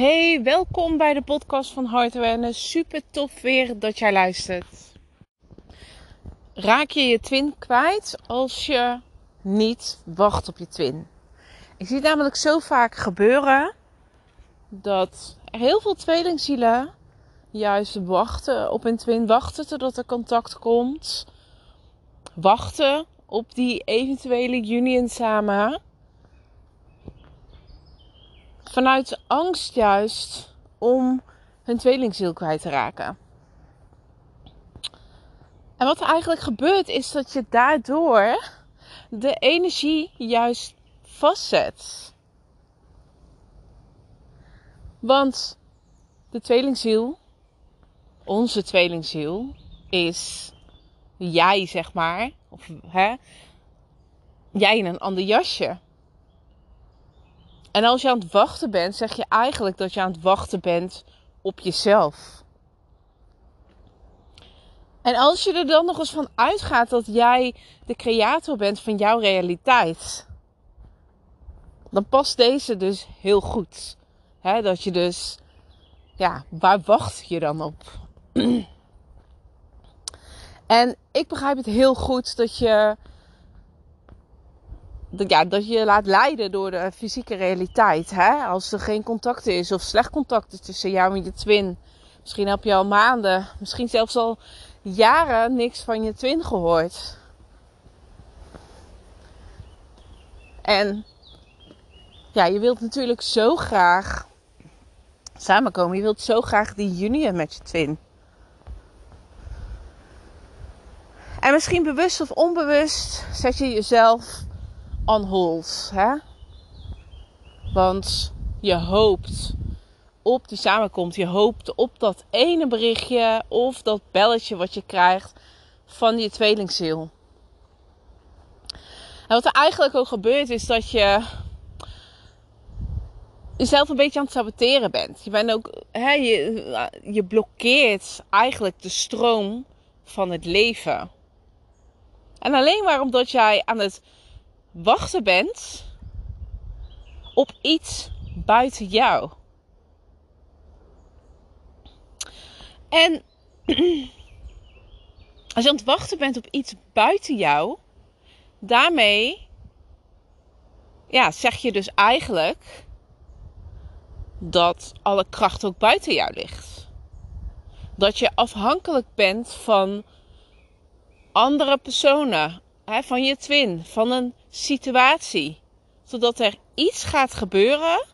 Hey, welkom bij de podcast van Hart Awareness. Super tof weer dat jij luistert. Raak je je twin kwijt als je niet wacht op je twin? Ik zie het namelijk zo vaak gebeuren dat heel veel tweelingzielen juist wachten op een twin, wachten totdat er contact komt, wachten op die eventuele union samen vanuit angst juist om hun tweelingziel kwijt te raken. En wat er eigenlijk gebeurt is dat je daardoor de energie juist vastzet. Want de tweelingziel, onze tweelingziel, is jij, zeg maar. Of hè, jij in een ander jasje. En als je aan het wachten bent, zeg je eigenlijk dat je aan het wachten bent op jezelf. En als je er dan nog eens van uitgaat dat jij de creator bent van jouw realiteit, dan past deze dus heel goed. dat je dus, ja, waar wacht je dan op? en ik begrijp het heel goed dat je ja, dat je je laat leiden door de fysieke realiteit. Hè? Als er geen contact is of slecht contact is tussen jou en je twin. Misschien heb je al maanden, misschien zelfs al jaren niks van je twin gehoord. En ja, je wilt natuurlijk zo graag samenkomen. Je wilt zo graag die union met je twin. En misschien bewust of onbewust zet je jezelf on hold. Hè? Want je hoopt op die samenkomst. Je hoopt op dat ene berichtje of dat belletje wat je krijgt van je tweelingziel. En wat er eigenlijk ook gebeurt is dat je jezelf een beetje aan het saboteren bent. Je bent ook, hè, je, je blokkeert eigenlijk de stroom van het leven. En alleen maar omdat jij aan het wachten bent op iets buiten jou. En als je aan het wachten bent op iets buiten jou, daarmee ja, zeg je dus eigenlijk dat alle kracht ook buiten jou ligt. Dat je afhankelijk bent van andere personen, van je twin, van een situatie. Zodat er iets gaat gebeuren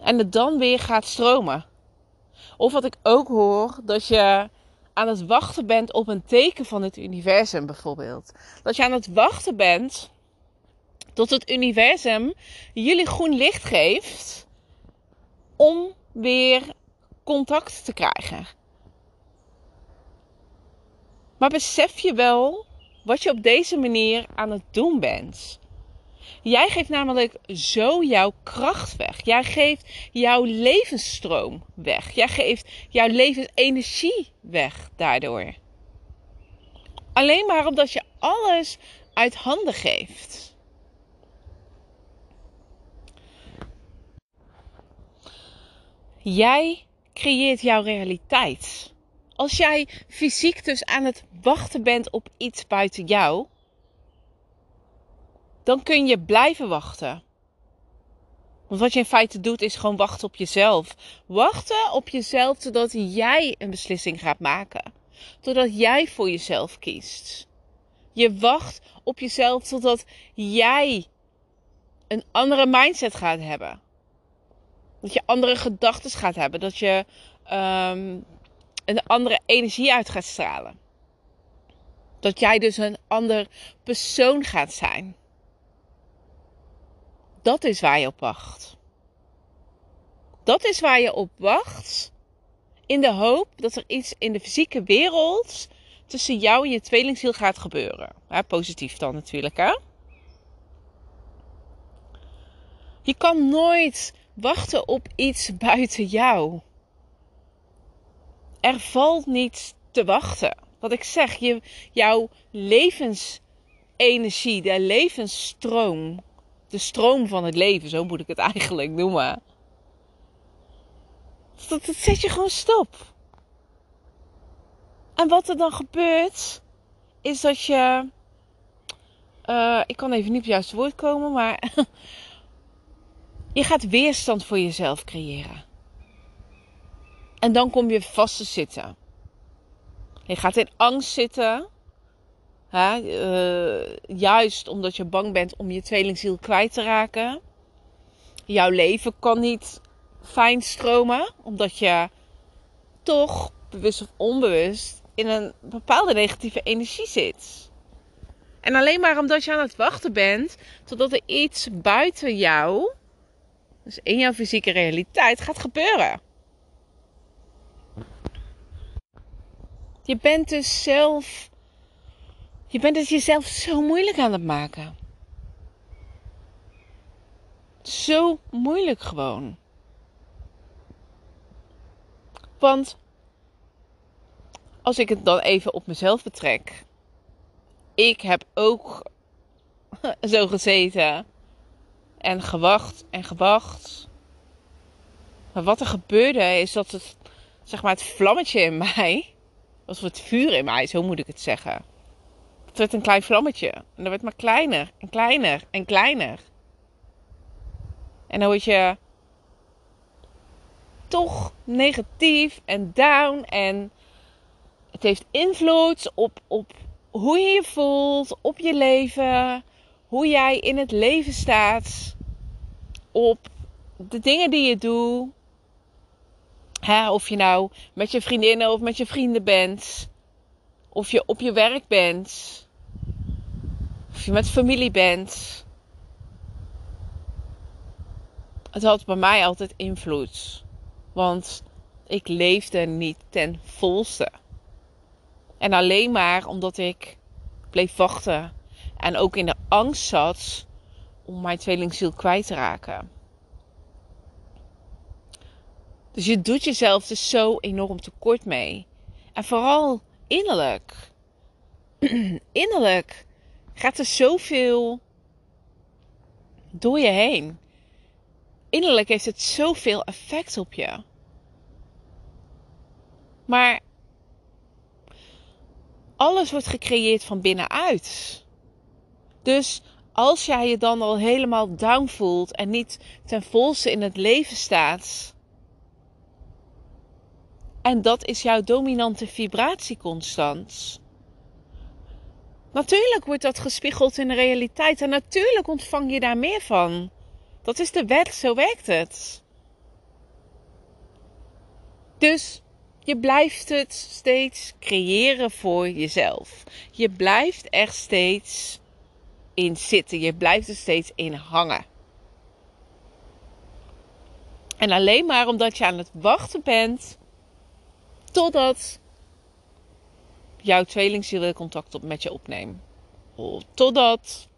en het dan weer gaat stromen. Of wat ik ook hoor, dat je aan het wachten bent op een teken van het universum bijvoorbeeld. Dat je aan het wachten bent tot het universum jullie groen licht geeft om weer contact te krijgen. Maar besef je wel wat je op deze manier aan het doen bent? Jij geeft namelijk zo jouw kracht weg. Jij geeft jouw levensstroom weg. Jij geeft jouw levensenergie weg daardoor. Alleen maar omdat je alles uit handen geeft. Jij creëert jouw realiteit. Als jij fysiek dus aan het wachten bent op iets buiten jou, dan kun je blijven wachten. Want wat je in feite doet is gewoon wachten op jezelf. Wachten op jezelf totdat jij een beslissing gaat maken. Totdat jij voor jezelf kiest. Je wacht op jezelf totdat jij een andere mindset gaat hebben. Dat je andere gedachten gaat hebben. Dat je um, een andere energie uit gaat stralen. Dat jij dus een ander persoon gaat zijn. Dat is waar je op wacht. Dat is waar je op wacht. In de hoop dat er iets in de fysieke wereld tussen jou en je tweelingziel gaat gebeuren. Ja, positief dan natuurlijk, hè? Je kan nooit wachten op iets buiten jou er valt niet te wachten. Wat ik zeg, je, jouw levensenergie, de levensstroom de stroom van het leven, zo moet ik het eigenlijk noemen. Dat, dat zet je gewoon stop. En wat er dan gebeurt, is dat je. Uh, ik kan even niet op het juiste woord komen, maar. je gaat weerstand voor jezelf creëren. En dan kom je vast te zitten. Je gaat in angst zitten. Hè? Uh, juist omdat je bang bent om je tweelingziel kwijt te raken. Jouw leven kan niet fijn stromen, omdat je toch, bewust of onbewust, in een bepaalde negatieve energie zit. En alleen maar omdat je aan het wachten bent totdat er iets buiten jou, dus in jouw fysieke realiteit, gaat gebeuren. Je bent dus zelf. Je bent het jezelf zo moeilijk aan het maken. Zo moeilijk gewoon. Want als ik het dan even op mezelf betrek. Ik heb ook zo gezeten. En gewacht en gewacht. Maar wat er gebeurde is dat het, zeg maar, het vlammetje in mij was het vuur in mij, zo moet ik het zeggen. Het werd een klein vlammetje. En dat werd maar kleiner en kleiner en kleiner. En dan word je toch negatief en down. En het heeft invloed op, op hoe je je voelt, op je leven, hoe jij in het leven staat, op de dingen die je doet. Of je nou met je vriendinnen of met je vrienden bent. Of je op je werk bent. Of je met familie bent. Het had bij mij altijd invloed. Want ik leefde niet ten volste. En alleen maar omdat ik bleef wachten. En ook in de angst zat om mijn tweelingziel kwijt te raken. Dus je doet jezelf dus zo enorm tekort mee. En vooral innerlijk. innerlijk gaat er zoveel door je heen. Innerlijk heeft het zoveel effect op je. Maar alles wordt gecreëerd van binnenuit. Dus als jij je dan al helemaal down voelt en niet ten volste in het leven staat, en dat is jouw dominante vibratieconstant. Natuurlijk wordt dat gespiegeld in de realiteit en natuurlijk ontvang je daar meer van. Dat is de wet, zo werkt het. Dus je blijft het steeds creëren voor jezelf. Je blijft er steeds in zitten. Je blijft er steeds in hangen. En alleen maar omdat je aan het wachten bent Totdat jouw tweelingziel contact op met je opneemt. Totdat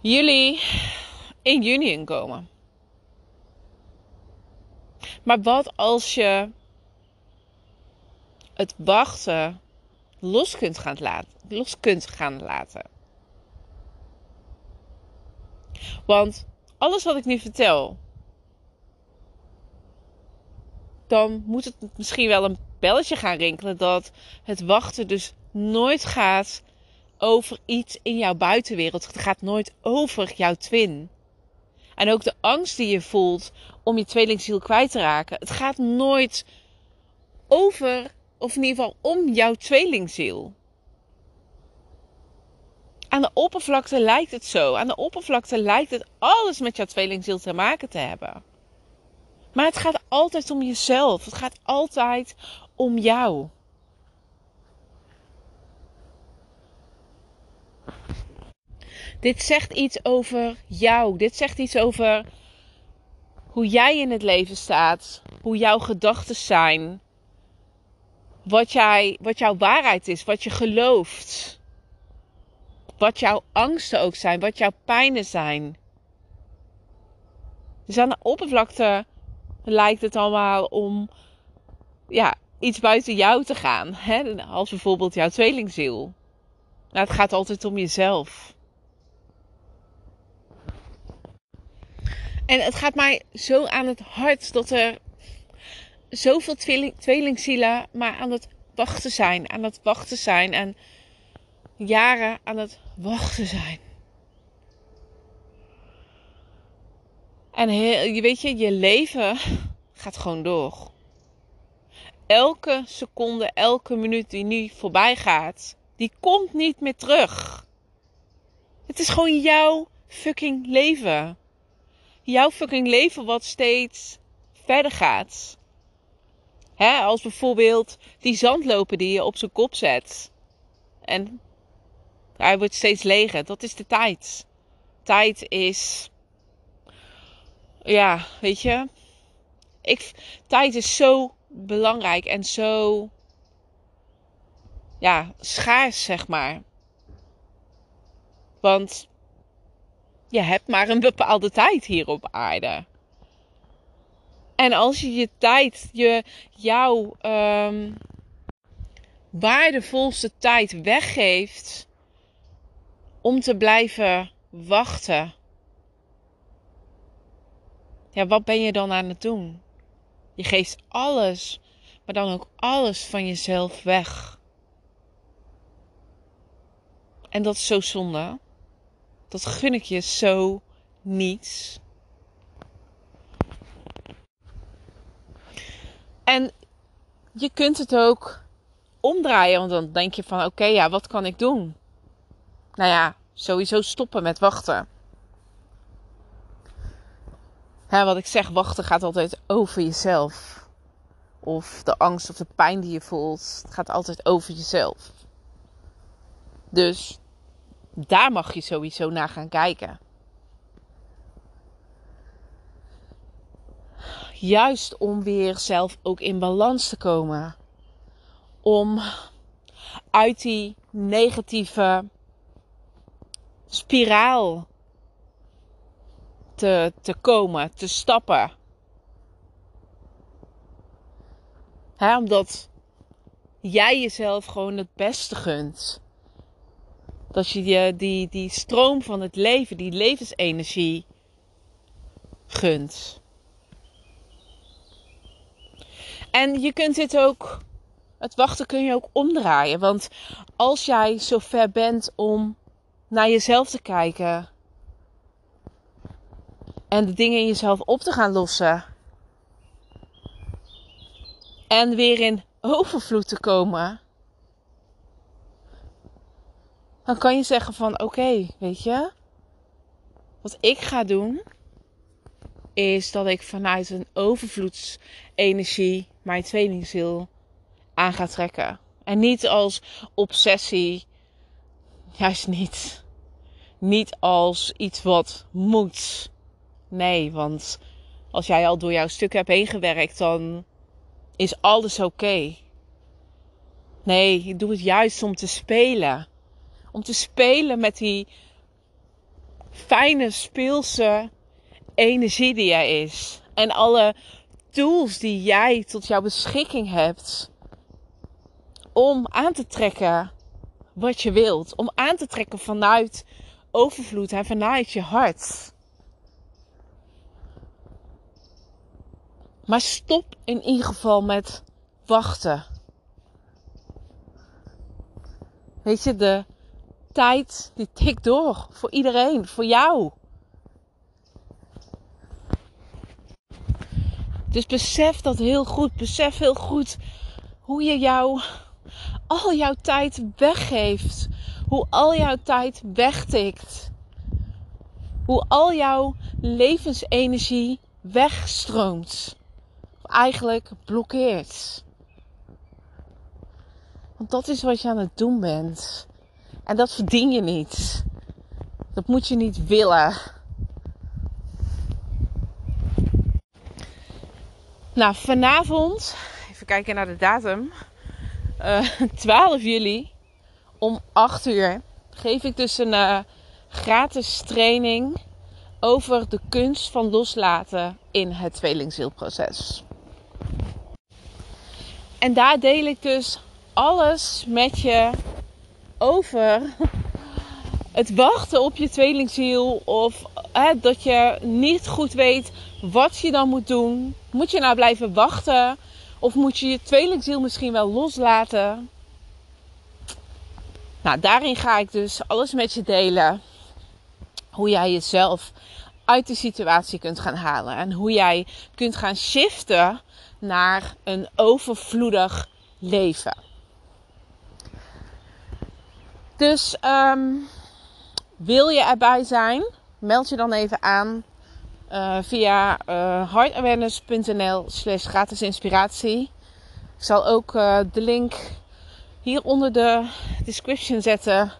jullie in juni komen. Maar wat als je het wachten los kunt gaan laten? Los kunt gaan laten. Want alles wat ik nu vertel, dan moet het misschien wel een belletje gaan rinkelen dat het wachten dus nooit gaat over iets in jouw buitenwereld. Het gaat nooit over jouw twin. En ook de angst die je voelt om je tweelingziel kwijt te raken. Het gaat nooit over, of in ieder geval om jouw tweelingziel. Aan de oppervlakte lijkt het zo. Aan de oppervlakte lijkt het alles met jouw tweelingziel te maken te hebben. Maar het gaat altijd om jezelf. Het gaat altijd om jou. Dit zegt iets over jou. Dit zegt iets over hoe jij in het leven staat. Hoe jouw gedachten zijn. Wat, jij, wat jouw waarheid is. Wat je gelooft. Wat jouw angsten ook zijn. Wat jouw pijnen zijn. Dus aan de oppervlakte lijkt het allemaal om ja, iets buiten jou te gaan. Hè? Als bijvoorbeeld jouw tweelingziel. Nou, het gaat altijd om jezelf. En het gaat mij zo aan het hart dat er zoveel tweeling, tweelingzielen maar aan het wachten zijn. Aan het wachten zijn. En jaren aan het wachten zijn. En je weet je, je leven gaat gewoon door. Elke seconde, elke minuut die nu voorbij gaat, die komt niet meer terug. Het is gewoon jouw fucking leven. Jouw fucking leven wat steeds verder gaat. Hè, als bijvoorbeeld die zandloper die je op zijn kop zet. En hij wordt steeds leger. Dat is de tijd. Tijd is. Ja, weet je. Ik, tijd is zo belangrijk en zo. Ja, schaars, zeg maar. Want je hebt maar een bepaalde tijd hier op aarde. En als je je tijd, je, jouw um, waardevolste tijd weggeeft om te blijven wachten. Ja, wat ben je dan aan het doen? Je geeft alles, maar dan ook alles van jezelf weg. En dat is zo zonde. Dat gun ik je zo niet. En je kunt het ook omdraaien, want dan denk je van oké, ja, wat kan ik doen? Nou ja, sowieso stoppen met wachten. Hè, wat ik zeg, wachten gaat altijd over jezelf. Of de angst of de pijn die je voelt, het gaat altijd over jezelf. Dus daar mag je sowieso naar gaan kijken. Juist om weer zelf ook in balans te komen. Om uit die negatieve spiraal te, te komen, te stappen. Omdat jij jezelf gewoon het beste gunt. Dat je die, die, die stroom van het leven, die levensenergie gunt. En je kunt dit ook, het wachten kun je ook omdraaien. Want als jij zo ver bent om naar jezelf te kijken en de dingen in jezelf op te gaan lossen en weer in overvloed te komen, dan kan je zeggen van oké, weet je, wat ik ga doen is dat ik vanuit een overvloedsenergie mijn tweelingziel aan ga trekken. En niet als obsessie, juist niet. Niet als iets wat moet. Nee, want als jij al door jouw stuk hebt heen gewerkt, dan is alles oké. Nee, ik doe het juist om te spelen. Om te spelen met die fijne, speelse energie die jij is. En alle tools die jij tot jouw beschikking hebt. Om aan te trekken wat je wilt. Om aan te trekken vanuit overvloed en vanuit je hart. Maar stop in ieder geval met wachten. Weet je, de tijd die tikt door voor iedereen, voor jou. Dus besef dat heel goed. Besef heel goed hoe je jou, al jouw tijd weggeeft. Hoe al jouw tijd wegtikt. Hoe al jouw levensenergie wegstroomt. Eigenlijk blokkeert. Want dat is wat je aan het doen bent. En dat verdien je niet. Dat moet je niet willen. Nou, vanavond, even kijken naar de datum. Uh, eh, 12 juli om 8 uur geef ik dus een uh, gratis training over de kunst van loslaten in het tweelingzielproces. En daar deel ik dus alles met je over het wachten op je tweelingziel of hè, dat je niet goed weet wat je dan moet doen. Moet je nou blijven wachten? Of moet je je tweelingziel misschien wel loslaten? Nou, daarin ga ik dus alles met je delen. Hoe jij jezelf uit de situatie kunt gaan halen. En hoe jij kunt gaan shiften naar een overvloedig leven. Dus um, wil je erbij zijn? Meld je dan even aan uh, via uh, heartawareness.nl slash gratis inspiratie. Ik zal ook uh, de link hier onder de description zetten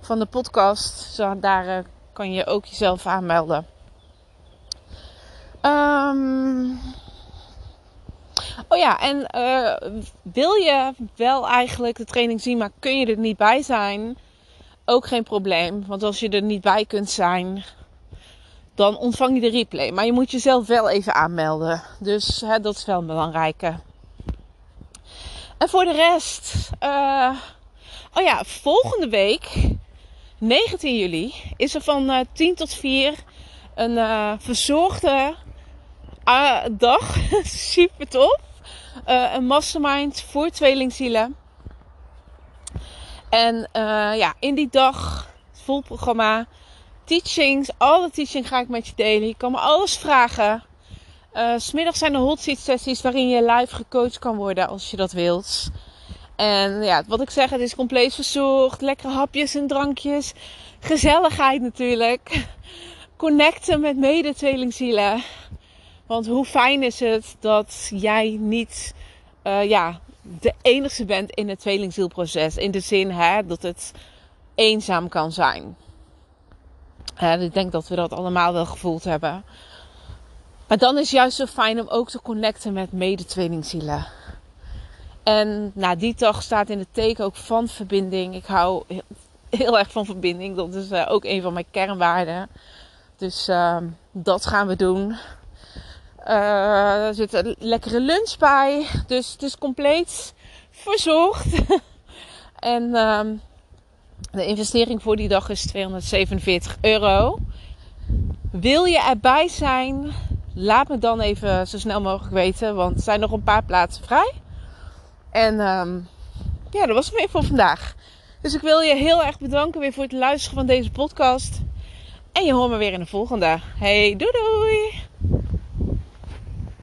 van de podcast. Zo, daar kan je ook jezelf aanmelden. Um, oh ja, en wil je wel eigenlijk de training zien, maar kun je er niet bij zijn? ook geen probleem. Want als je er niet bij kunt zijn, dan ontvang je de replay. Maar je moet jezelf wel even aanmelden. Dus hè, dat is wel een belangrijke. En voor de rest. Uh, oh ja, volgende week, 19 juli, is er van uh, eh, 10 tot 4 een verzorgde dag. Super tof. een mastermind voor tweelingzielen. En uh, ja, in die dag, vol programma, teachings, alle teaching ga ik met je delen. Je kan me alles vragen. Uh, smiddags zijn er hot seat sessies waarin je live gecoacht kan worden als je dat wilt. En ja, wat ik zeg, het is compleet verzorgd. Lekkere hapjes en drankjes. Gezelligheid natuurlijk. Connecten met mede-tweelingzielen. Want hoe fijn is het dat jij niet uh, ja, de enige bent in het tweelingzielproces. In de zin hè, dat het eenzaam kan zijn. ik denk dat we dat allemaal wel gevoeld hebben. Maar dan is het juist zo fijn om ook te connecten met mede-tweelingzielen. En nou, die dag staat in het teken ook van verbinding. Ik hou heel, erg van verbinding. Dat is uh, ook een van mijn kernwaarden. Dus uh, dat gaan we doen. Uh, er zit een lekkere lunch bij. Dus het is compleet verzorgd. en um, de investering voor die dag is 247 euro. Wil je erbij zijn? Laat me dan even zo snel mogelijk weten. Want er zijn nog een paar plaatsen vrij. En um, ja, dat was het weer voor vandaag. Dus ik wil je heel erg bedanken weer voor het luisteren van deze podcast. En je hoort me weer in de volgende. Hey, doei doei!